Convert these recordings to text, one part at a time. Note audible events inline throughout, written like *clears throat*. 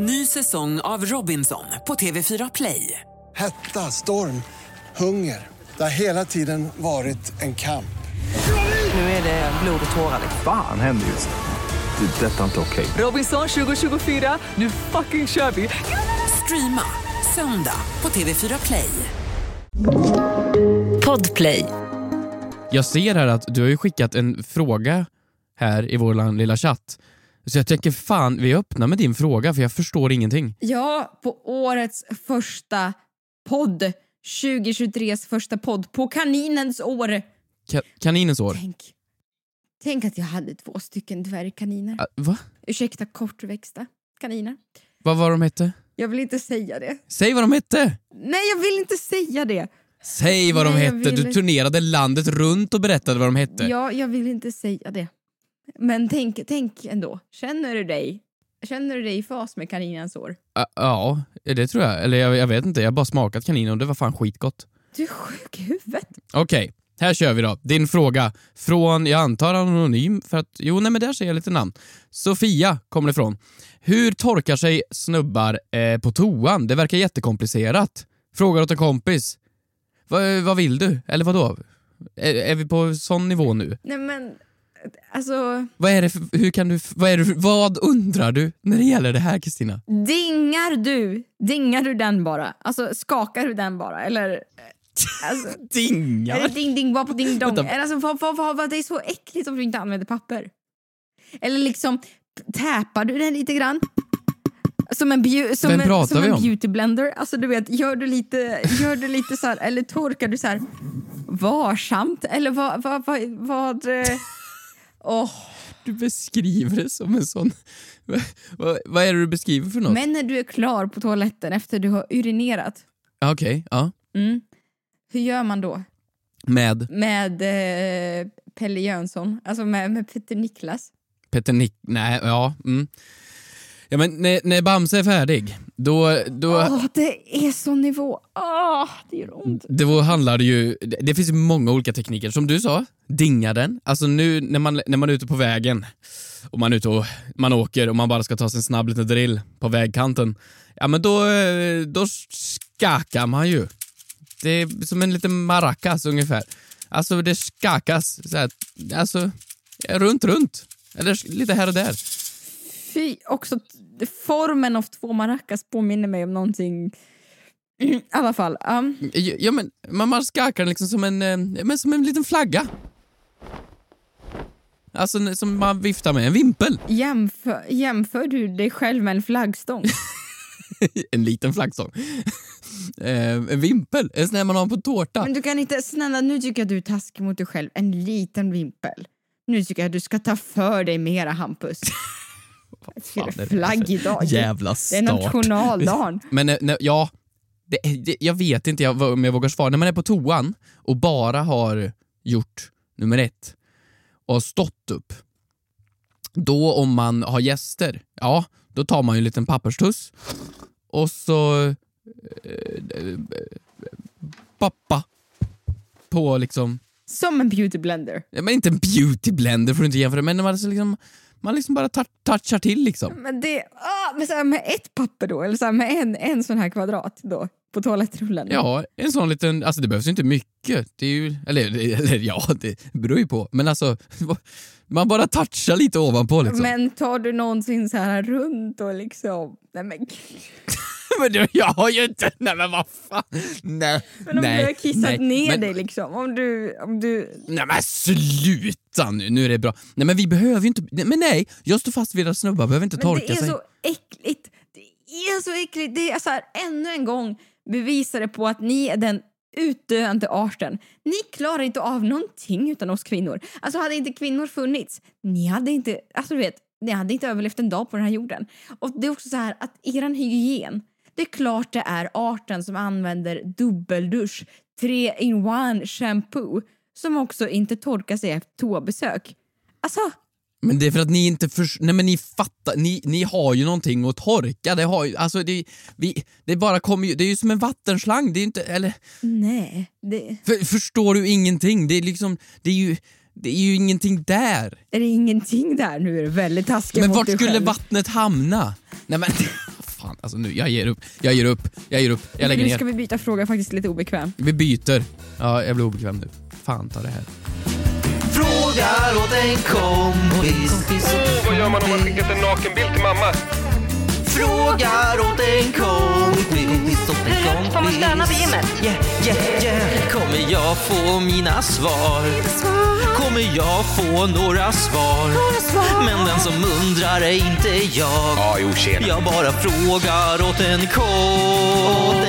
Ny säsong av Robinson på TV4 Play. Hetta, storm, hunger. Det har hela tiden varit en kamp. Nu är det blod och tårar. Fan händer just nu. Det. är Detta är inte okej. Robinson 2024, nu fucking kör vi! Streama söndag på TV4 Play. Podplay. Jag ser här att du har ju skickat en fråga här i vår lilla chatt. Så jag tänker fan, vi öppnar med din fråga för jag förstår ingenting. Ja, på årets första podd. 2023s första podd på kaninens år. Ka- kaninens år. Tänk, tänk att jag hade två stycken dvärgkaniner. Ah, va? Ursäkta kortväxta kaniner. Vad var de hette? Jag vill inte säga det. Säg vad de hette! Nej, jag vill inte säga det. Säg vad de Nej, jag hette! Du vill- turnerade landet runt och berättade vad de hette. Ja, jag vill inte säga det. Men tänk, tänk ändå. Känner du dig Känner du dig i fas med kaninens år? Ja, det tror jag. Eller jag, jag vet inte, jag har bara smakat kanin och det var fan skitgott. Du är sjuk i huvudet. Okej, här kör vi då. Din fråga från, jag antar anonym, för att, jo nej men där ser jag lite namn. Sofia kommer det ifrån. Hur torkar sig snubbar eh, på toan? Det verkar jättekomplicerat. Frågar åt en kompis. Va, vad vill du? Eller vad då? Är, är vi på sån nivå nu? Nej men, alltså... Vad är det för, hur kan du, vad, är det, för- vad undrar du när det gäller det här Kristina? Dingar du? Dingar du den bara? Alltså skakar du den bara? Eller... Alltså, *laughs* Dingar? det ding ding på ding dong? Eller Alltså, vad, vad, vad, vad, det är så äckligt om du inte använder papper. Eller liksom, täpar du den lite grann? Som en, som Vem en, som en beauty blender. Alltså du vet, gör du lite, gör du lite så här, eller torkar du så här varsamt? Eller vad, vad, vad, vad åh. Du beskriver det som en sån... *laughs* vad, vad är det du beskriver för något? Men när du är klar på toaletten efter du har urinerat, Ah, Okej, ja. mm, hur gör man då? Med Med eh, Pelle Jönsson, alltså med, med Peter Niklas. Peter Nick... Nej, ja. Mm. Ja men när, när Bamse är färdig, då, då, Åh, det är så nivå. Åh, det gör ont. då handlar det ju... Det, finns många olika tekniker. Som du sa, dinga den. Alltså nu när man, när man är ute på vägen och man är ute och man åker och man bara ska ta sig en snabb liten drill på vägkanten. Ja men då, då skakar man ju. Det är som en liten maracas ungefär. Alltså det skakas så här, alltså runt, runt. Eller lite här och där. Fy, också formen av två maracas påminner mig om någonting. *clears throat* I alla fall. Um, Ja, men man, skakar den liksom som en, eh, men som en liten flagga. Alltså som man viftar med, en vimpel. jämför, jämför du dig själv med en flaggstång? *laughs* en liten flaggstång. *laughs* eh, en vimpel, en sån man har på tårta. Men du kan inte, snälla nu tycker jag du är taskig mot dig själv. En liten vimpel. Nu tycker jag du ska ta för dig mera Hampus. *laughs* fan det flaggdag. Jävla Det är start. nationaldagen. *laughs* Men eh, nej, ja, det, det, jag vet inte jag, om jag vågar svara. När man är på toan och bara har gjort nummer ett och har stått upp. Då om man har gäster, ja, då tar man ju en liten papperstuss och så eh, eh, pappa på liksom, Som en beauty blender. ja, men inte en beauty blender får du inte jämföra men man alltså liksom, man liksom bara tou- touchar till liksom. Men det, ah, men så med ett papper då, eller så med en, en sån här kvadrat då, på toalettrullen. Ja, en sån liten, alltså det behövs ju inte mycket. Det är ju, eller, eller ja, det beror ju på. Men alltså, *laughs* man bara touchar lite ovanpå liksom. Men, Men tar du någonsin så här runt och liksom... Nej men, *laughs* du, jag har ju inte, nej men vad fan. Nej, men om nej, du har kissat nej, ner men, dig liksom, om du... Om du Nej men sluta nu, nu är det bra. Nej men vi behöver ju inte, nej, men nej, jag står fast vid att snubbar behöver inte men torka det är sig. så äckligt. Det är så äckligt. Det är så här, ännu en gång bevisar det på att ni är den utdöende arten. Ni klarar inte av någonting utan oss kvinnor. Alltså hade inte kvinnor funnits, ni hade inte, alltså du vet, ni hade inte överlevt en dag på den här jorden. Och det är också så här att eran hygien, det är klart det är arten som använder dubbeldusch, tre in one shampoo, som också inte torkar sig efter toabesök. Alltså, Men det är för att ni inte för, nej men ni fattar, ni, ni har ju någonting att torka. Det har ju, alltså det, vi, det bara kommer ju, det är ju som en vattenslang, det är ju inte, eller nej. Det, för, förstår du ingenting? Det är liksom, det är ju, det är ju ingenting där. är det ingenting där? Nu är det väldigt taskigt Men mot vart dig skulle själv. vattnet hamna? Nej men, fan, alltså nu, jag ger upp, jag ger upp, jag ger upp, jag lägger nu ner. ska vi byta fråga, faktiskt lite obekväm. Vi byter. Ja, jag blir obekväm nu. Fan ta det här. Frågar åt en kompis. Vad gör man om man skickat en nakenbild till mamma? Frågar åt en kompis. Åt en kompis. Får man stöna på gymmet? Yeah, yeah, yeah. Kommer jag få mina svar? Kommer jag få några svar? Men den som undrar är inte jag. Ja, jo tjena. Jag bara frågar åt en kompis.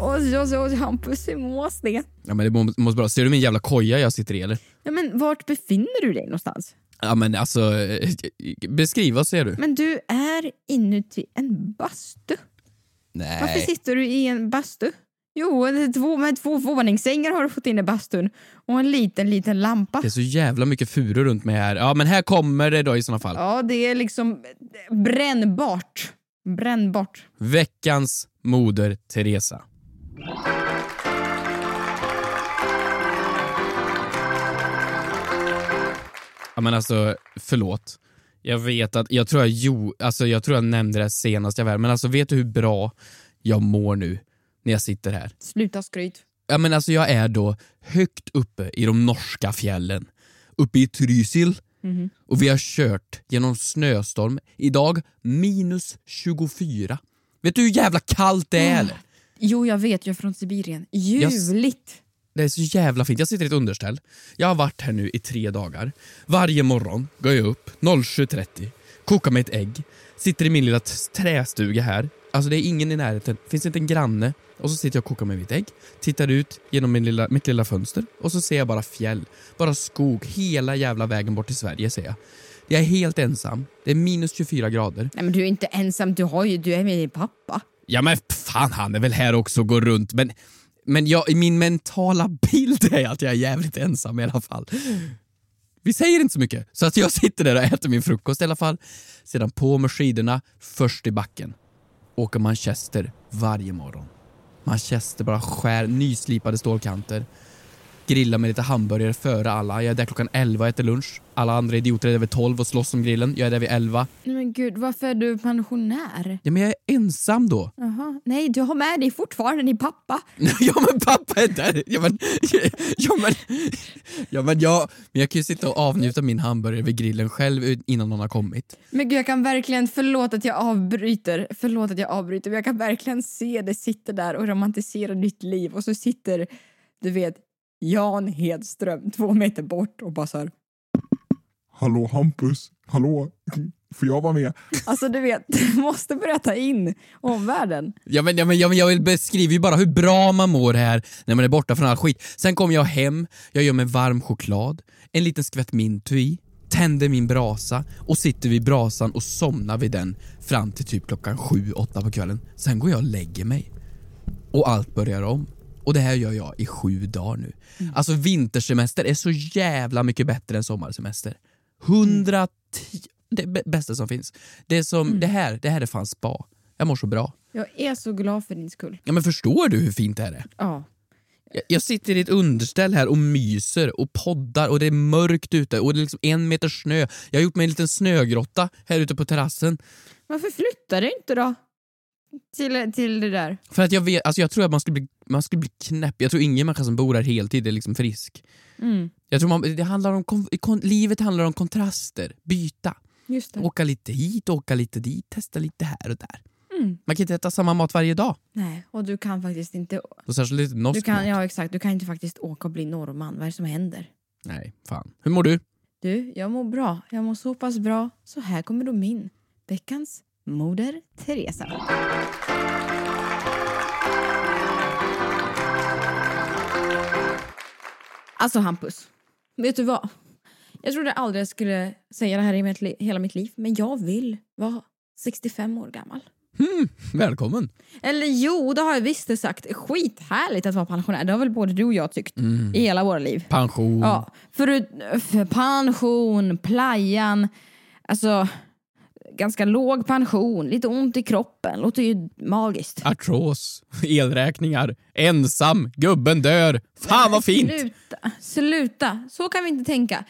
Oj, oj, oj, Hampus, hur mås det? Ja men det må- måste bra. Ser du min jävla koja jag sitter i eller? Ja, men vart befinner du dig någonstans? Ja men alltså, eh, beskriv vad ser du? Men du är inuti en bastu. Varför Nej. sitter du i en bastu? Jo, två, med två våningssängar har du fått in i bastun och en liten, liten lampa. Det är så jävla mycket furu runt mig här. Ja men här kommer det då i såna fall. Ja, det är liksom brännbart. Brännbart. Veckans moder Teresa. Ja men alltså, förlåt. Jag vet att, jag tror jag, jo, alltså jag tror jag nämnde det senast jag var här, men alltså vet du hur bra jag mår nu när jag sitter här? Sluta skryt. Ja men alltså jag är då högt uppe i de norska fjällen, uppe i Trysil och vi har kört genom snöstorm, idag minus 24. Vet du hur jävla kallt det är eller? Jo, jag vet, jag är från Sibirien. Ljuvligt. Det är så jävla fint. Jag sitter i ett underställ. Jag har varit här nu i tre dagar. Varje morgon går jag upp 07.30, kokar mig ett ägg, sitter i min lilla trästuga här. Alltså det är ingen i närheten, finns inte en granne. Och så sitter jag och kokar mig mitt ägg, tittar ut genom min lilla, mitt lilla fönster och så ser jag bara fjäll, bara skog, hela jävla vägen bort till Sverige ser jag. Jag är helt ensam, det är minus 24 grader. Nej, men du är inte ensam, du, har ju, du är med din pappa. Ja men fan han är väl här också och går runt men, men jag, i min mentala bild är att jag är jävligt ensam i alla fall. Vi säger inte så mycket, så att jag sitter där och äter min frukost i alla fall. Sedan på med skidorna, först i backen. Åker Manchester varje morgon. Manchester bara skär nyslipade stålkanter. Grillar med lite hamburgare före alla. Jag är där klockan 11 och äter lunch. Alla andra idioter är där vid 12 och slåss om grillen. Jag är där vid 11. Nej men gud, varför är du pensionär? Ja men jag är ensam då. Jaha. Nej, du har med dig fortfarande din pappa. *laughs* Ja men pappa är där! Ja men, *laughs* ja, men, ja, men, jag, men jag kan ju sitta och avnjuta min hamburgare vid grillen själv innan någon har kommit. Men gud, jag kan verkligen, förlåt att jag avbryter, förlåt att jag avbryter, men jag kan verkligen se dig sitta där och romantisera ditt liv och så sitter, du vet, Jan Hedström två meter bort och bara så här, Hallå Hampus, hallå, får jag vara med? alltså du vet, du måste börja ta in omvärlden. Ja, men, ja, men, ja, men jag beskriver ju bara hur bra man mår här när man är borta från all skit. Sen kommer jag hem, jag gör mig varm choklad, en liten skvätt Mintu i, tänder min brasa och sitter vid brasan och somnar vid den fram till typ klockan sju, åtta på kvällen. Sen går jag och lägger mig. Och allt börjar om. Och det här gör jag i sju dagar nu. Alltså vintersemester är så jävla mycket bättre än sommarsemester. 110, det bästa som finns. Det, som, det, här, det här är fan spa. Jag mår så bra. Jag är så glad för din skull. Ja men förstår du hur fint det här är? Ja. Jag, jag sitter i ett underställ här och myser och poddar och det är mörkt ute och det är liksom en meter snö. Jag har gjort mig en liten snögrotta här ute på terrassen. Varför flyttar du inte då? Till, till det där. För att jag vet, alltså jag tror att man skulle, bli, man skulle bli knäpp. Jag tror ingen människa som bor här heltid är liksom frisk. Mm. Jag tror man, det handlar om, kon, kon, livet handlar om kontraster, byta. Just det. Åka lite hit, åka lite dit, testa lite här och där. Mm. Man kan inte äta samma mat varje dag. Nej, och du kan faktiskt inte... Och särskilt lite norsk Du kan, mat. ja exakt, du kan inte faktiskt åka och bli norrman. Vad är det som händer? Nej, fan. Hur mår du? Du, jag mår bra. Jag mår så pass bra. Så här kommer då min veckans moder Teresa. Alltså Hampus, vet du vad? Jag trodde aldrig jag skulle säga det här i mitt hela mitt liv, men jag vill vara 65 år gammal. Välkommen. Eller jo, det har jag visst det sagt. Skithärligt att vara pensionär. Det har väl både du och jag tyckt i hela våra liv. Pension. Ja, förut, för pension, playan, alltså ganska låg pension, lite ont i kroppen, låter ju magiskt. Artros, elräkningar, ensam, gubben dör. Fan vad fint! Sluta, sluta. Så kan vi inte tänka.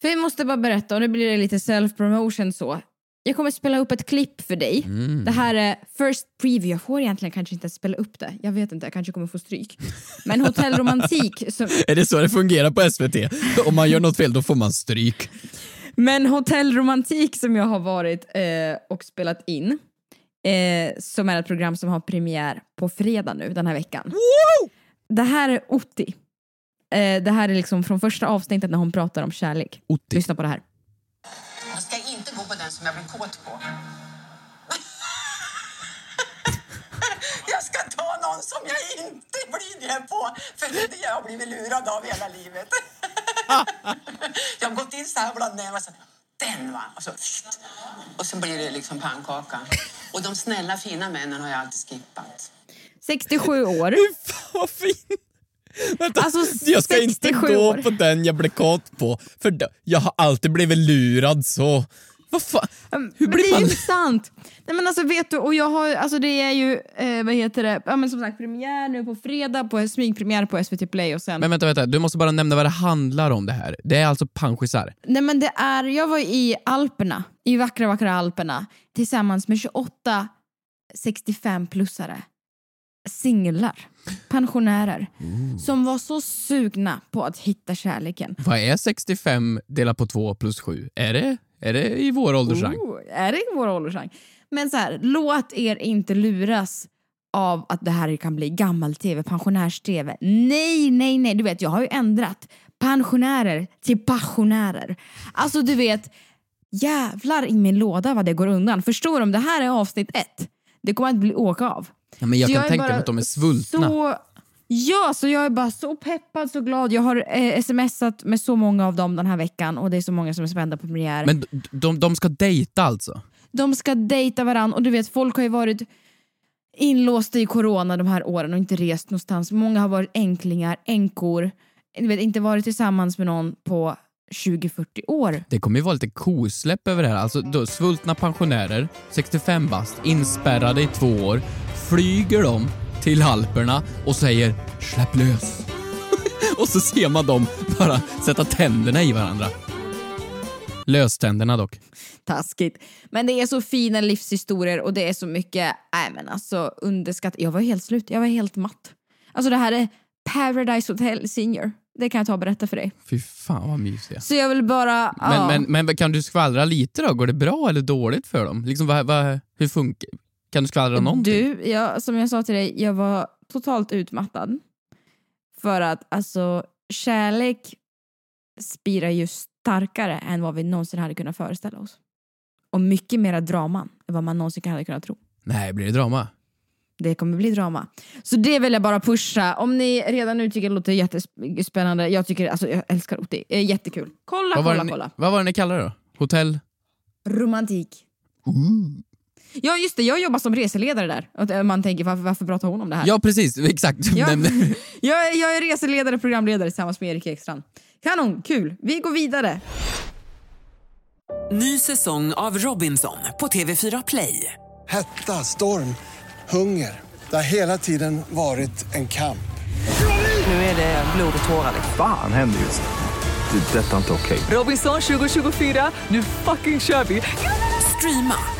För jag måste bara berätta, och nu blir det lite self-promotion så. Jag kommer spela upp ett klipp för dig. Mm. Det här är first preview. Jag får egentligen kanske inte spela upp det. Jag vet inte, jag kanske kommer få stryk. Men Hotell Romantik, som, *laughs* Är det så det fungerar på SVT? Om man gör något fel då får man stryk. Men Hotell Romantik som jag har varit eh, och spelat in. Eh, som är ett program som har premiär på fredag nu den här veckan. Det här är Otti. Eh, det här är liksom från första avsnittet när hon pratar om kärlek. Otti. Lyssna på det här. Jag ska inte gå på den som jag blir kåt på. jag ska ta någon som jag inte blir det på, för det är det jag har blivit lurad av hela livet. Jag har gått in så här bland nävarna. så, Den va! Och så, och så blir det liksom pannkaka. Och de snälla fina männen har jag alltid skippat. 67 år. Fan vad fin! Vänta, Alltså, jag ska inte 67 gå år. på den jag blev kåt på, för jag har alltid blivit lurad så. Vad fan? Hur Men det blir är man? ju sant! Nej men alltså vet du, och jag har, alltså det är ju, eh, vad heter det, ja men som sagt premiär nu på fredag, på smygpremiär på SVT Play och sen... Men vänta, vänta, du måste bara nämna vad det handlar om det här. Det är alltså panschisar. Nej men det är, jag var i Alperna, i vackra vackra Alperna, tillsammans med 28 65-plussare. Singlar, pensionärer, som var så sugna på att hitta kärleken. Vad är 65 delat på 2 plus 7? Är det, är det i vår åldersrang? Oh, är det i vår åldersrang? Men så här, låt er inte luras av att det här kan bli gammal-tv, pensionärs-tv. Nej, nej, nej. Du vet, jag har ju ändrat pensionärer till passionärer. Alltså, du vet, jävlar i min låda vad det går undan. Förstår du? Om det här är avsnitt ett, det kommer att bli åka av. Ja, men jag Så kan är tänka mig att de är svultna. Så, ja, så jag är bara så peppad, så glad. Jag har eh, smsat med så många av dem den här veckan och det är så många som är spända på premiär. Men de, de, de ska dejta alltså? De ska dejta varandra och du vet folk har ju varit inlåsta i corona de här åren och inte rest någonstans. Många har varit änklingar, änkor, du vet inte varit tillsammans med någon på 20-40 år. Det kommer ju vara lite kosläpp över det här. Alltså då, svultna pensionärer, 65 bast, inspärrade i två år, flyger de till Alperna och säger “släpp lös”. *laughs* och så ser man dem bara sätta tänderna i varandra. Löständerna dock. Taskigt. Men det är så fina livshistorier och det är så mycket, nej men alltså underskattat. Jag var helt slut, jag var helt matt. Alltså det här är Paradise Hotel Senior. Det kan jag ta och berätta för dig. Fy fan vad mysiga. Så jag vill bara... Men, ja. men, men kan du skvallra lite då? Går det bra eller dåligt för dem? Liksom, vad, vad, hur funkar Kan du skvallra någonting? Du, jag, som jag sa till dig, jag var totalt utmattad. För att alltså kärlek spirar ju starkare än vad vi någonsin hade kunnat föreställa oss. Och mycket mera drama än vad man någonsin hade kunnat tro. Nej, blir det drama? Det kommer bli drama. Så det vill jag bara pusha. Om ni redan nu tycker det låter jättespännande, jag tycker alltså jag älskar Otti. Jättekul. Kolla, kolla, ni, kolla. vad var det ni kallade det då? Hotell? Romantik. Ja just det, jag jobbar som reseledare där. Eh, man tänker varför, varför pratar hon om det här? Ja precis, *laughs* exakt. Ja. *laughs* Jag, är, jag är reseledare och programledare tillsammans med Erik Ekstrand. Kanon, kul. Vi går vidare. Ny säsong av Robinson på TV4 Play. Hetta, storm, hunger. Det har hela tiden varit en kamp. Nu är det blod och tårar. Fan händer just det. Det är detta inte okej. Robinson 2024, nu fucking kör vi! Streama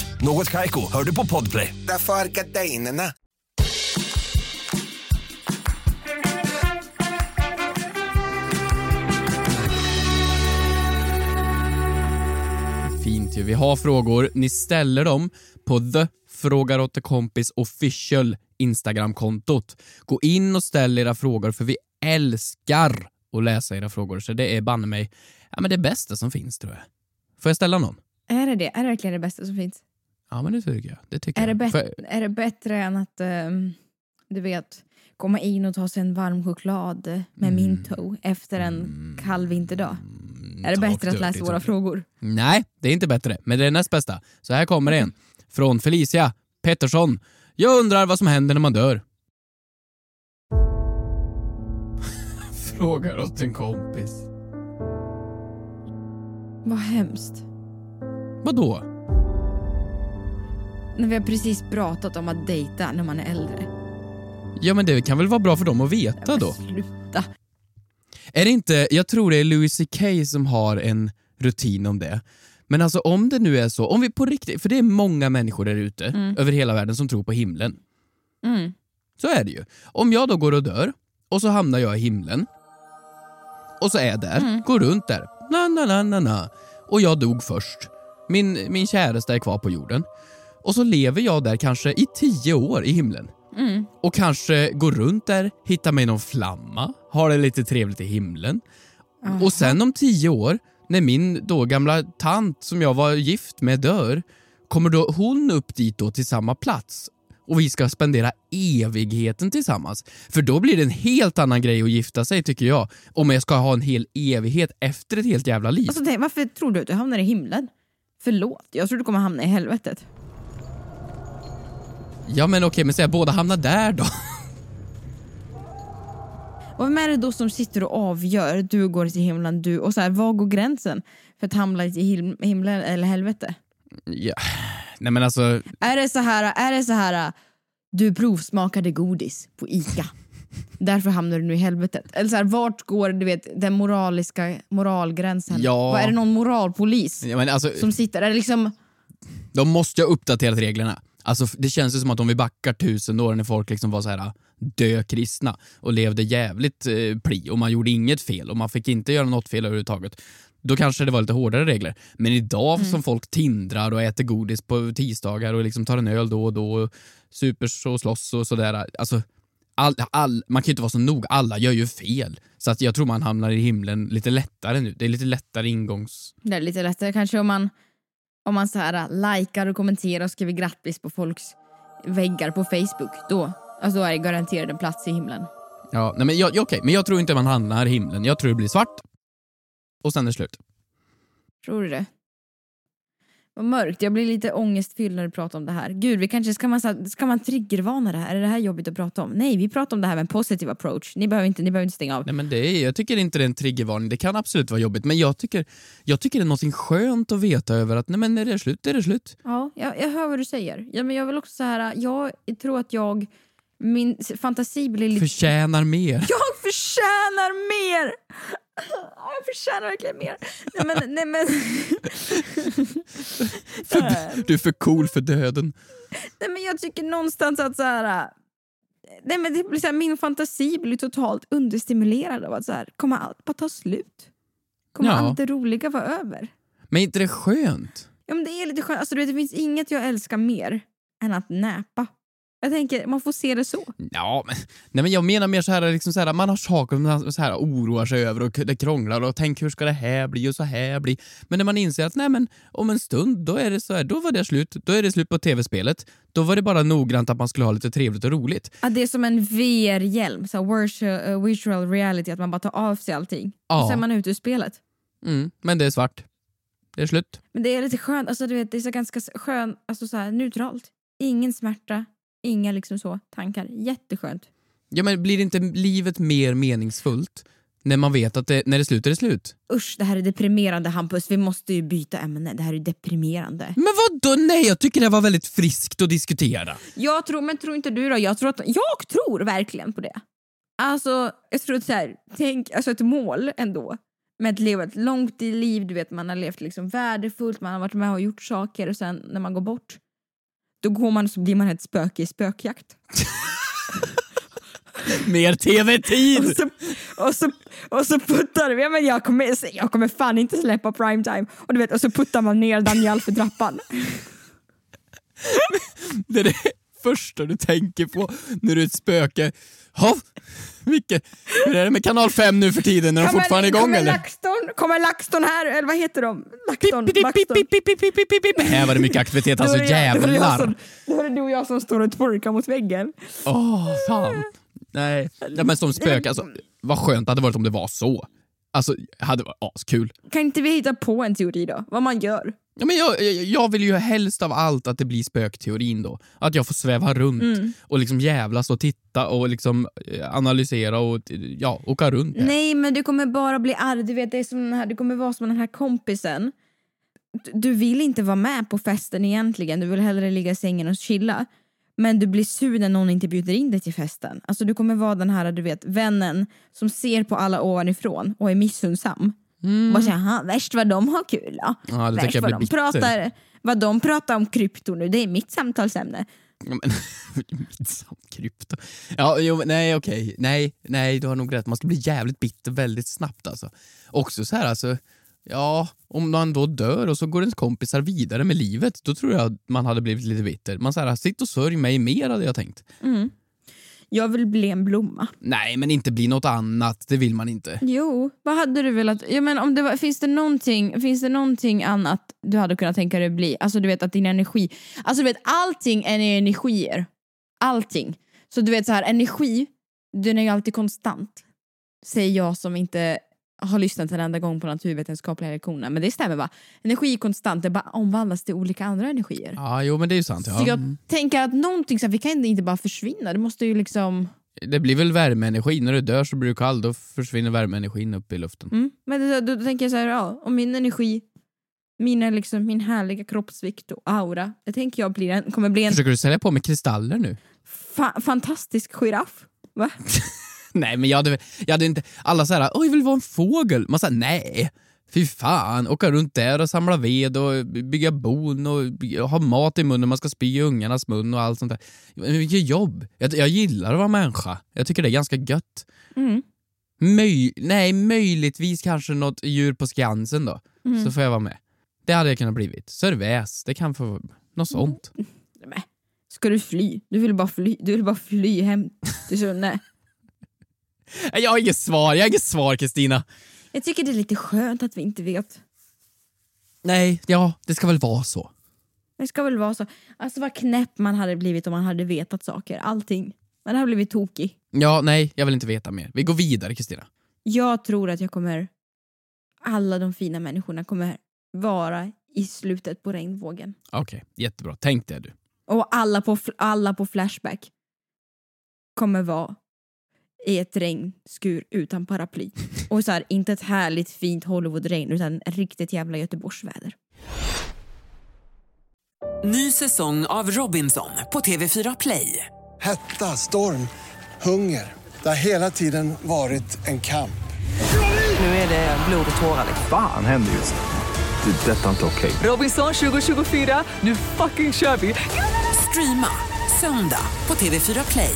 Något Kaiko, hör du på Podplay. Därför är gardinerna. Fint ju. Vi har frågor. Ni ställer dem på the frågar åt en kompis official Instagramkontot. Gå in och ställ era frågor för vi älskar att läsa era frågor. Så det är banne mig ja, men det bästa som finns tror jag. Får jag ställa någon? Är det det? Är det verkligen det bästa som finns? Ja men det tycker jag. Det tycker Är det, jag. bet- För- är det bättre än att, ehm, du vet, komma in och ta sig en varm choklad med Mm. Minto efter en kall vinterdag? Är det bättre att läsa våra frågor? Nej, det är inte bättre, men det är näst bästa. Så här kommer en. Från Felicia Pettersson. Jag undrar vad som händer när man dör. *laughs* Frågar åt en kompis. Vad hemskt. Vadå? När vi har precis pratat om att dejta när man är äldre. Ja men det kan väl vara bra för dem att veta då? Sluta. Är det inte, jag tror det är Louis CK som har en rutin om det. Men alltså om det nu är så, om vi på riktigt, för det är många människor där ute Mm. över hela världen som tror på himlen. Mm. Så är det ju. Om jag då går och dör och så hamnar jag i himlen och så är jag där, Mm. går runt där, na na na na na och jag dog först. Min, min käraste är kvar på jorden. Och så lever jag där kanske i tio år i himlen. Mm. Och kanske går runt där, hittar mig någon flamma, har det lite trevligt i himlen. Och sen om tio år, när min då gamla tant som jag var gift med dör, kommer då hon upp dit då till samma plats och vi ska spendera evigheten tillsammans. För då blir det en helt annan grej att gifta sig tycker jag. Om jag ska ha en hel evighet efter ett helt jävla liv. Alltså, varför tror du att du hamnar i himlen? Förlåt, jag tror du kommer hamna i helvetet. Ja men okej, men säg att båda hamnar där då. Och vem är det då som sitter och avgör, du går till himlen, du, och så här, var går gränsen för att hamna i him- himlen eller helvete? Ja. Nej men alltså, Är det så här, är det så här du provsmakade godis på ICA, därför hamnar du nu i helvetet? Eller så här, vart går du vet, den moraliska moralgränsen? Ja. Vad är det någon moralpolis ja, men alltså som sitter? Är det liksom, De måste ju ha uppdaterat reglerna. Alltså, det känns ju som att om vi backar tusen år när folk liksom var så här dö kristna och levde jävligt eh, pli och man gjorde inget fel och man fick inte göra något fel överhuvudtaget. Då kanske det var lite hårdare regler. Men idag Mm. som folk tindrar och äter godis på tisdagar och liksom tar en öl då och då och supers och slåss och sådär. Alltså, all, all, man kan ju inte vara så noga, alla gör ju fel. Så att jag tror man hamnar i himlen lite lättare nu. Det är lite lättare ingångs... det är lite lättare kanske om man, om man så här, likar och kommenterar och skriver grattis på folks väggar på Facebook. Då, alltså då är det garanterat en plats i himlen. Ja, nej men jag, ja, okej, men jag tror inte man hamnar i himlen. Jag tror det blir svart. Och sen är det slut. Tror du det? Vad mörkt. Jag blir lite ångestfylld när du pratar om det här. Gud, vi kanske ska man, ska man triggervarna det här? Är det här jobbigt att prata om? Nej, vi pratar om det här med en positiv approach. Ni behöver inte, ni behöver inte stänga av. Nej, men det är, jag tycker inte det är en triggervarning. Det kan absolut vara jobbigt, men jag tycker, jag tycker det är något skönt att veta över att nej, men när det är slut, är det slut. Ja, jag, jag hör vad du säger. Ja, men jag vill också så här, jag tror att jag, min fantasi blir lite... Förtjänar mer. *laughs* Jag förtjänar mer! Ja, Jag förtjänar verkligen mer. Nej men, nej men... *laughs* Du är för cool för döden. Nej, men jag tycker någonstans att så här, nej, men det blir så här, min fantasi blir totalt understimulerad av att så här, kommer allt bara ta slut? Kommer Ja. allt det roliga vara över? Men är inte det skönt? Ja, men det är lite skönt. Alltså, du vet, det finns inget jag älskar mer än att näpa. Jag tänker, man får se det så. Ja, men, nej, men jag menar mer så här, liksom så här man har saker man så här, oroar sig över och det krånglar och tänk hur ska det här bli och så här bli. Men när man inser att nej, men, om en stund, då är det så här, då var det slut. Då är det slut på tv-spelet. Då var det bara noggrant att man skulle ha lite trevligt och roligt. Att det är som en VR-hjälm, så virtual, uh, virtual reality, att man bara tar av sig allting. Ja. Och sen är man ute ur spelet. Mm, men det är svart. Det är slut. Men det är lite skönt, alltså, du vet, det är så ganska skönt, alltså, så här, neutralt. Ingen smärta, inga liksom så tankar. Jätteskönt. Ja, men blir inte livet mer meningsfullt när man vet att det, när det är slut är det slut? Usch, det här är deprimerande Hampus. Vi måste ju byta ämne. Det här är deprimerande. Men vad då? Nej, jag tycker det var väldigt friskt att diskutera. Jag tror, men tror inte du då? Jag tror, att, jag tror verkligen på det. Alltså, jag tror att så här, tänk, alltså ett mål ändå. Med att leva ett långt i liv, du vet man har levt liksom värdefullt, man har varit med och gjort saker och sen när man går bort då går man och så blir man ett spöke i spökjakt. Mer tv-tid! Och så, och så, och så puttar ja, men jag, kommer, jag kommer fan inte släppa primetime. Och, du vet, och så puttar man ner Daniel för trappan. Det är det första du tänker på när du är ett spöke. Ha, vilket, hur är det med kanal 5 nu för tiden? Är de fortfarande igång eller? LaxTon, kommer LaxTon här? Eller vad heter de? LaxTon. Här var det mycket aktivitet, alltså jävlar. Då är det du och jag som står och twerkar mot väggen. Åh, fan. Nej, ja, men som spöke, alltså, vad skönt det hade varit om det var så. Alltså, hade varit askul. Kan inte vi hitta på en teori då? Vad man gör? Ja, men jag, jag- vill ju helst av allt att det blir spökteorin då. Att jag får sväva runt Mm. och liksom jävlas och titta och liksom eh, analysera och ja, åka runt. här. Nej, men du kommer bara bli arg. Du vet, det är som den här, du kommer vara som den här kompisen. Du- Du vill inte vara med på festen egentligen. Du vill hellre ligga i sängen och chilla. Men du blir sur när någon inte bjuder in dig till festen. Alltså du kommer vara den här, du vet, vännen som ser på alla ovanifrån och är missunnsam. Mm. Säger, "Jaha, värst vad de har kul då. Ja, värst vad de bitter. pratar, vad de pratar om krypto nu, det är mitt samtalsämne. Ja, men, *laughs* krypto. Ja, jo, nej okej. Nej, nej, du har nog rätt. Man ska bli jävligt bitter väldigt snabbt alltså. Också så här alltså, ja, om man då dör och så går ens kompisar vidare med livet, då tror jag att man hade blivit lite bitter. Man säger sitt och sörj mig mer hade jag tänkt. Mm. Jag vill bli en blomma. Nej, men inte bli något annat, det vill man inte. Jo, vad hade du velat... Jag menar, om det var, finns, det någonting, finns det någonting annat du hade kunnat tänka dig bli? Alltså du vet att din energi... Alltså du vet allting är energier. Allting. Så du vet så här energi, den är ju alltid konstant. Säger jag som inte har lyssnat en enda gång på naturvetenskapliga lektioner. Men det stämmer va? Energi är konstant, det bara omvandlas till olika andra energier. Ja, jo men det är ju sant. Ja. Så jag tänker att någonting så här, vi kan inte bara försvinna. Det måste ju liksom... Det blir väl värmeenergi, när du dör så blir du kall, då försvinner värmeenergin upp i luften. Mm. Men då, då tänker jag så här, ja, om min energi, mina liksom, min härliga kroppsvikt och aura, det tänker jag blir en, kommer bli en Försöker du sälja på med kristaller nu? fa- fantastisk giraff. Va? *laughs* *laughs* Nej, men jag hade, jag hade inte... Alla såhär, åh jag vill vara en fågel. Man säger nej. Fy fan, åka runt där och samla ved och bygga bon och ha mat i munnen, man ska spy i ungarnas mun och allt sånt där. Vilket jobb! Jag, jag gillar att vara människa. Jag tycker det är ganska gött. Mm. Möj, nej, möjligtvis kanske något djur på Skansen då. Mm. Så får jag vara med. Det hade jag kunnat blivit. Sörväs, det kan få... Något sånt. Nej. Ska du fly? Du vill bara fly, du vill bara fly hem till Sunne. Nej, *laughs* Jag har inget svar, jag har inget svar Kristina. Jag tycker det är lite skönt att vi inte vet. Nej, ja, det ska väl vara så. Det ska väl vara så. Alltså vad knäpp man hade blivit om man hade vetat saker. Allting. Man hade blivit tokig. Ja, nej, jag vill inte veta mer. Vi går vidare Kristina. Jag tror att jag kommer... Alla de fina människorna kommer vara i slutet på regnvågen. Okej, jättebra. Tänk det du. Och alla på, alla på Flashback kommer vara i ett regnskur utan paraply. Och så här, inte ett härligt fint Hollywood-regn utan riktigt jävla Göteborgsväder. Ny säsong av Robinson på TV4 Play. Hetta, storm, hunger. Det har hela tiden varit en kamp. Nu är det blod och tårar. Fan händer just nu. Det. är Detta är inte okej. Robinson 2024, nu fucking kör vi! Streama söndag på TV4 Play.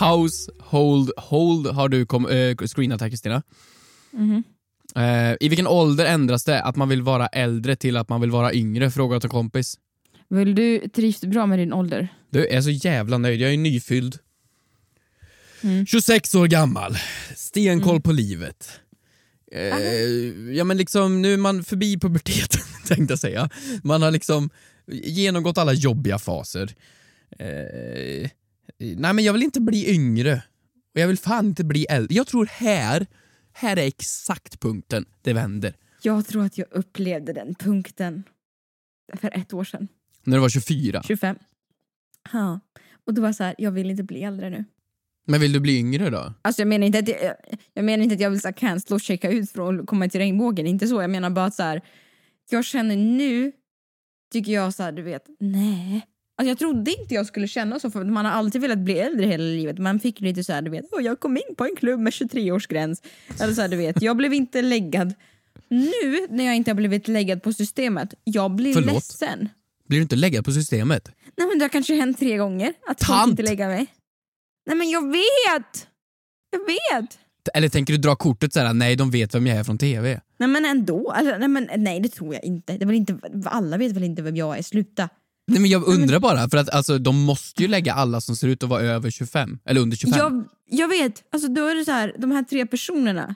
Household hold har du kom, äh, screenat här Kristina. Mhm. Eh, I vilken ålder ändras det att man vill vara äldre till att man vill vara yngre? Fråga åt en kompis. Vill du trivs du bra med din ålder? Du är så jävla nöjd, jag är nyfylld. Mm. 26 år gammal, stenkoll på livet. Eh, ja men liksom, nu är man förbi puberteten *laughs* tänkte jag säga. Man har liksom genomgått alla jobbiga faser. Eh, nej men jag vill inte bli yngre. Och jag vill fan inte bli äldre. Jag tror här, här är exakt punkten det vänder. Jag tror att jag upplevde den punkten för ett år sedan. När du var 24. 25. Ja. Och då var jag så här, jag vill inte bli äldre nu. Men vill du bli yngre då? Alltså jag menar inte att jag, jag, menar inte att jag vill så cancella och checka ut från att komma till regnbågen, inte så. Jag menar bara att så här, jag känner nu, tycker jag så här, du vet, nej. Alltså jag trodde inte jag skulle känna så, för man har alltid velat bli äldre hela livet. Man fick lite så här, du vet, "Åh, jag kom in på en klubb med 23-årsgräns. Eller så här, du vet, jag blev inte läggad Nu när jag inte har blivit läggad på systemet, jag blir Förlåt? ledsen. Blir du inte läggad på systemet? Nej men det har kanske hänt tre gånger att folk Tant! inte lägger mig. Nej men jag vet! Jag vet! Eller tänker du dra kortet såhär, nej de vet vem jag är från TV? Nej men ändå, alltså, nej, men, nej det tror jag inte. Det väl inte. Alla vet väl inte vem jag är, sluta. Nej men jag undrar bara, för att alltså, de måste ju lägga alla som ser ut att vara över 25, eller under 25. Jag, jag vet, alltså då är det så här, de här tre personerna.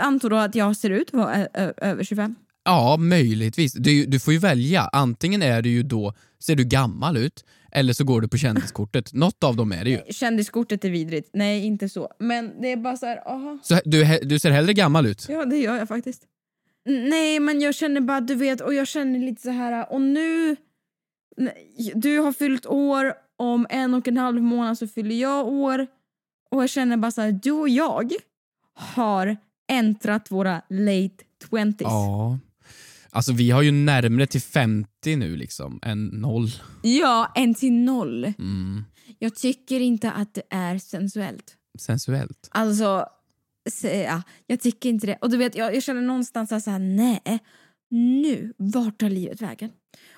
Antar då att jag ser ut att vara över 25? Ja, möjligtvis. Du, du får ju välja. Antingen är du ju då, ser du gammal ut, eller så går du på kändiskortet. *laughs* Något av dem är det ju. Kändiskortet är vidrigt. Nej, inte så. Men det är bara så här, aha. Så du, du ser hellre gammal ut? Ja, det gör jag faktiskt. Nej, men jag känner bara, du vet, och jag känner lite så här, och nu... Du har fyllt år, om en och en halv månad så fyller jag år. Och jag känner bara så här, du och jag har äntrat våra late 20s. Ja. Alltså vi har ju närmre till 50 nu liksom, än noll. Ja, en till noll. Mm. Jag tycker inte att det är sensuellt. Sensuellt. Alltså, ja, jag tycker inte det. Och du vet, jag, jag känner någonstans så här, nej, nu, vart tar livet vägen?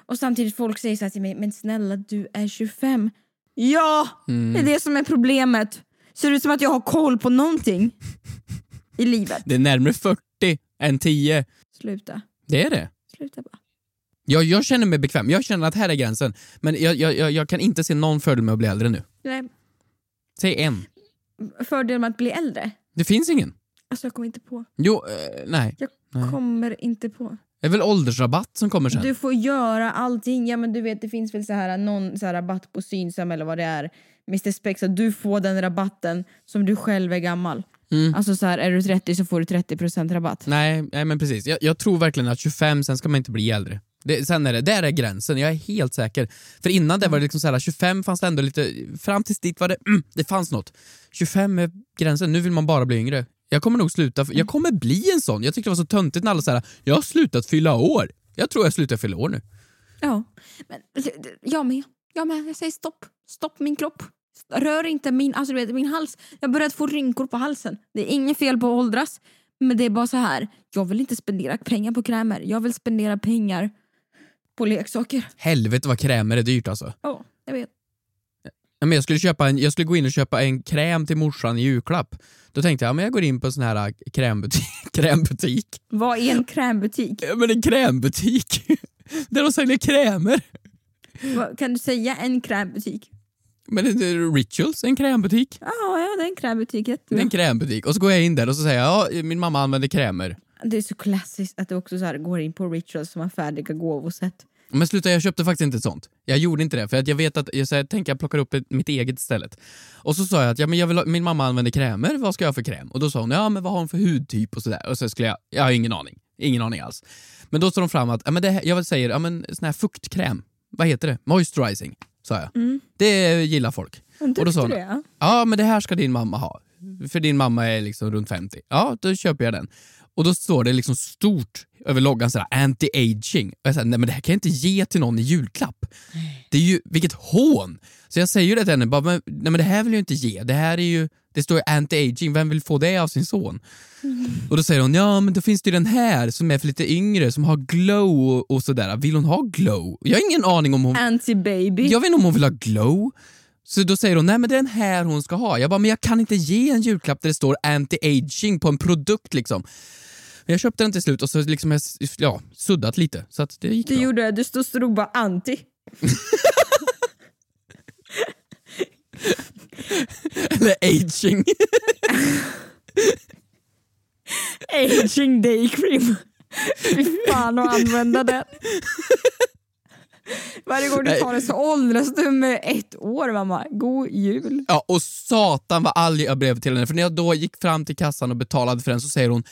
Och samtidigt folk säger så till mig, men snälla du är 25. Ja, Mm. det är det som är problemet. Ser ut som att jag har koll på någonting i livet? Det är närmare 40 än 10. Sluta, Det är det. sluta bara. Jag, jag känner mig bekväm, jag känner att här är gränsen. Men jag, jag, jag, jag kan inte se någon fördel med att bli äldre nu. Nej, Säg en. fördel med att bli äldre? Det finns ingen. Alltså jag kommer inte på. Jo, eh, nej. Jag nej. kommer inte på. Det är väl åldersrabatt som kommer sen? Du får göra allting. Ja men du vet det finns väl så här någon så här rabatt på Synsam eller vad det är. Mr Spex att du får den rabatten som du själv är gammal. Mm. Alltså så här är du 30 så får du 30% rabatt. Nej, nej men precis. Jag, jag tror verkligen att 25, sen ska man inte bli äldre. Det, sen är det, där är gränsen, jag är helt säker. För innan det var det liksom så här, 25 fanns det ändå lite, fram tills dit var det, mm, det fanns något. 25 är gränsen, nu vill man bara bli yngre. Jag kommer nog sluta, jag kommer bli en sån. Jag tyckte det var så töntigt när alla säger jag har slutat fylla år. Jag tror jag slutar fylla år nu. Ja, men jag med. Jag med. Jag säger stopp. Stopp min kropp. Rör inte min, alltså du vet, min hals. Jag har börjat få rynkor på halsen. Det är inget fel på att åldras. Men det är bara så här. Jag vill inte spendera pengar på krämer. Jag vill spendera pengar på leksaker. Helvete vad krämer är dyrt alltså. Ja, jag vet. Men jag, skulle köpa en, jag skulle gå in och köpa en kräm till morsan i julklapp. Då tänkte jag, ja, men jag går in på en sån här äh, krämbutik. *laughs* krämbutik. Vad är en krämbutik? Ja, men en krämbutik. *laughs* Där de säljer krämer. Vad- Kan du säga en krämbutik? Men det är Rituals, en krämbutik. Ja, ja det är en krämbutik. Det är jättebra. en krämbutik. Och så går jag in där och så säger jag, ja, min mamma använder krämer. Det är så klassiskt att du också så här går in på rituals som har färdiga gåvosätt. Men sluta, jag köpte faktiskt inte ett sånt. Jag gjorde inte det, för att jag vet att jag, så jag tänker jag plockar upp mitt eget istället. Och så sa jag att ja, men jag vill ha, min mamma använder krämer, vad ska jag ha för kräm? Och då sa hon, ja men vad har hon för hudtyp och sådär. Och så skulle jag, jag har ingen aning. Ingen aning alls. Men då står de fram att, ja, men det, här- jag säger, ja men sån här fuktkräm, vad heter det? Moisturizing, sa jag. Mm. Det gillar folk. Och Och då sa hon, det? Ja men det här ska din mamma ha. För din mamma är liksom runt 50. Ja, då köper jag den. Och då står det liksom stort över loggan sådär anti-aging. Och jag säger, nej men det här kan jag inte ge till någon i julklapp. Det är ju, vilket hån! Så jag säger ju det till henne, bara, men, nej men det här vill jag inte ge. Det här är ju, det står ju anti-aging, vem vill få det av sin son? Och då säger hon, ja men då finns det ju den här som är för lite yngre, som har glow och, och sådär. Vill hon ha glow? Jag har ingen aning om hon... Anti-baby. Jag vet inte om hon vill ha glow. Så då säger hon, nej men det är den här hon ska ha. Jag bara, men jag kan inte ge en julklapp där det står anti-aging på en produkt liksom. Men jag köpte den till slut och så liksom jag, ja, suddat lite. Så att det gick Du bra. gjorde det, du stod stod bara anti. *laughs* Eller aging. Aging day cream. Fy fan att använda den. *laughs* Varje gång du tar det så åldras du med ett år mamma. God jul. Ja, och satan vad arg jag blev till henne. För när jag då gick fram till kassan och betalade för den så säger hon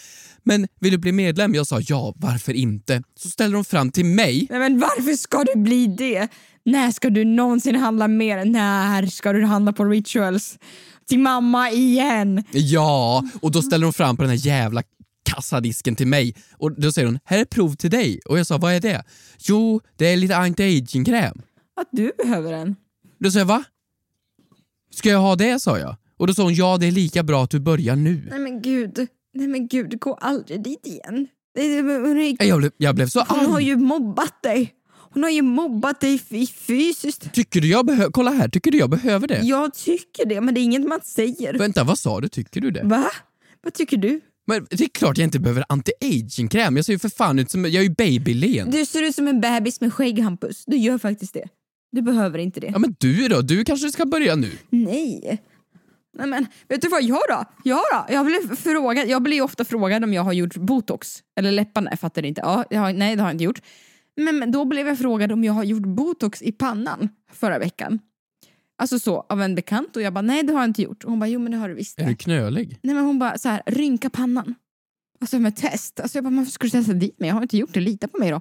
Men vill du bli medlem? Jag sa ja, varför inte? Så ställer hon fram till mig Nej, men varför ska du bli det? När ska du någonsin handla mer? När ska du handla på rituals? Till mamma igen. Ja, och då ställer hon fram på den här jävla kassadisken till mig och då säger hon “här är prov till dig” och jag sa “vad är det?” “Jo, det är lite anti-aging-kräm”. Att du behöver en. Då sa jag “va?” “Ska jag ha det?” sa jag. Och då sa hon “ja, det är lika bra att du börjar nu”. Nej men gud. Nej men gud, gå aldrig dit igen. Jag blev, jag blev så hon har ju mobbat dig. Hon har ju mobbat dig fy- fysiskt. Tycker du jag behöver, kolla här, tycker du jag behöver det? Jag tycker det, men det är inget man säger. Vänta, vad sa du? Tycker du det? Va? Vad tycker du? Men det är klart jag inte behöver anti-aging-kräm. Jag ser ju för fan ut som, jag är ju babylen. Du ser ut som en bebis med skägg Hampus. Du gör faktiskt det. Du behöver inte det. Ja men du då? Du kanske ska börja nu? Nej. Nej men, vet du vad jag då? Jag då? Jag blir, frågad, jag blir ofta frågad om jag har gjort botox. Eller läpparna, jag fattar inte. Ja, jag har, nej det har jag inte gjort. Men, men då blev jag frågad om jag har gjort botox i pannan förra veckan. Alltså så, av en bekant och jag bara nej det har jag inte gjort. Och hon bara jo men det har du visst Är du knölig? Nej men hon bara så här, rynka pannan. Alltså med test. Alltså jag bara varför ska du testa dit mig? Jag har inte gjort det, lita på mig då.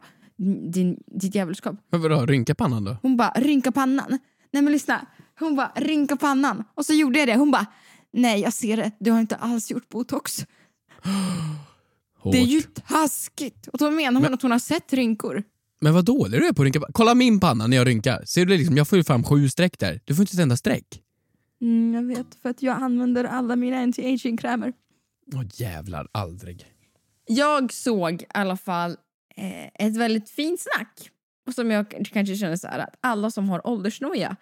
Din, ditt djävulskap. Men vadå, rynka pannan då? Hon bara, rynka pannan. Nej men lyssna. Hon bara, rynka pannan. Och så gjorde jag det. Hon bara, nej jag ser det. Du har inte alls gjort botox. *gasps* Hårt. Det är ju taskigt. Och då menar hon att hon har sett rynkor. Men vad dålig du är på att rynka. Kolla min panna när jag rynkar. Ser du det liksom? Jag får ju fram sju streck där. Du får inte ett enda streck. Mm, jag vet, för att jag använder alla mina anti-aging-krämer. Åh jävlar, aldrig. Jag såg i alla fall eh, ett väldigt fint snack. Och som jag kanske känner så här att alla som har åldersnoja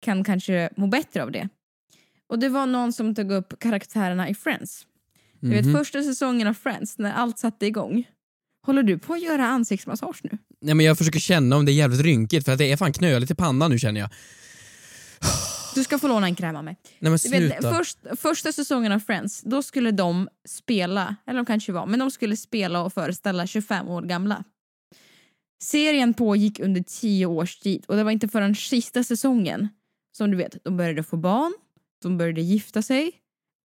kan kanske må bättre av det. Och det var någon som tog upp karaktärerna i Friends. Du vet Mhm. första säsongen av Friends när allt satte igång. Håller du på att göra ansiktsmassage nu? Nej men jag försöker känna om det är jävligt rynkigt för att det är fan knöligt i pannan nu känner jag. Du ska få låna en kräm av mig. Nej men Du vet, sluta. först, första säsongen av Friends, då skulle de spela, eller de kanske var, men de skulle spela och föreställa 25 år gamla. Serien pågick under 10 års tid och det var inte förrän sista säsongen som du vet, de började få barn, de började gifta sig.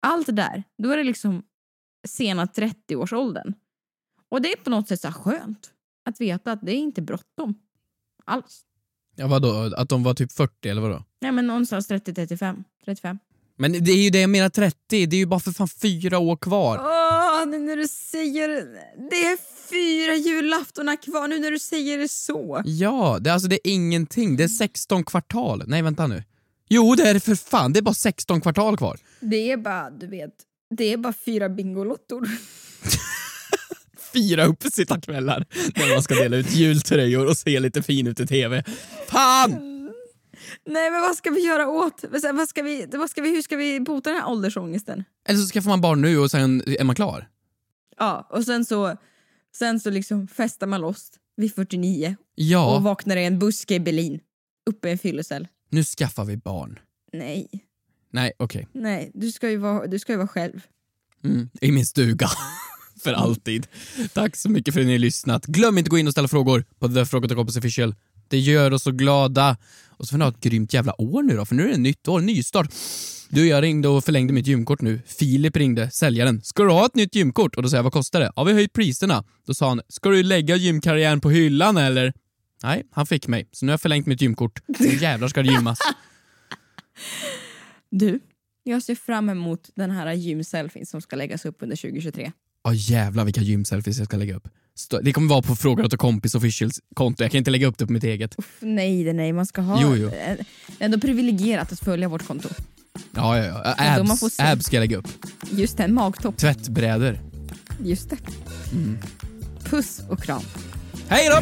Allt det där, då är det liksom sena 30-årsåldern. Och det är på något sätt så skönt att veta att det är inte bråttom. Alls. Ja vadå, att de var typ 40 eller vadå? Nej men någonstans 30-35. 35. Men det är ju det jag menar 30, det är ju bara för fan fyra år kvar. Åh, nu när du säger det är fyra julaftonar kvar nu när du säger det så. Ja, det, alltså det är ingenting. Det är 16 kvartal. Nej vänta nu. Jo det är det för fan, det är bara 16 kvartal kvar. Det är bara, du vet, det är bara fyra bingolottor. *laughs* Fyra uppesittarkvällar när man ska dela ut jultröjor och se lite fin ut i TV. Fan! Nej men vad ska vi göra åt, vad ska vi, vad ska vi, hur ska vi bota den här åldersångesten? Eller så skaffar man barn nu och sen är man klar. Ja, och sen så, sen så liksom festar man loss vid 49 och Ja, vaknar i en buske i Berlin, uppe i en fyllecell. nu skaffar vi barn. Nej, Nej, okej. nej, du ska ju vara, du ska ju vara själv. Mm, I min stuga. *laughs* för alltid. Tack så mycket för att ni har lyssnat. Glöm inte att gå in och ställa frågor på The Fråga till Kompis Official. Det gör oss så glada. Och så får ni ha ett grymt jävla år nu då, för nu är det nytt år, nystart. Du, jag ringde och förlängde mitt gymkort nu. Filip ringde, säljaren. Ska du ha ett nytt gymkort? Och då sa jag, vad kostar det? Ja, vi har höjt priserna. Då sa han, ska du lägga gymkarriären på hyllan eller? Nej, han fick mig. Så nu har jag förlängt mitt gymkort. Nu jävlar ska det gymmas. Du, jag ser fram emot den här gymselfien som ska läggas upp under 2023. Ja jävlar vilka gymselfies jag ska lägga upp. Det kommer vara på Fråga åt kompis officials konto. Jag kan inte lägga upp det på mitt eget. Nej, det nej, man ska ha... Jo, jo. Det är ändå privilegierat att följa vårt konto. Ja, ja, ja. Abs, får se. abs ska jag lägga upp. Just det, en magtopp. Tvättbrädor. Just det. Puss och kram. Hej då!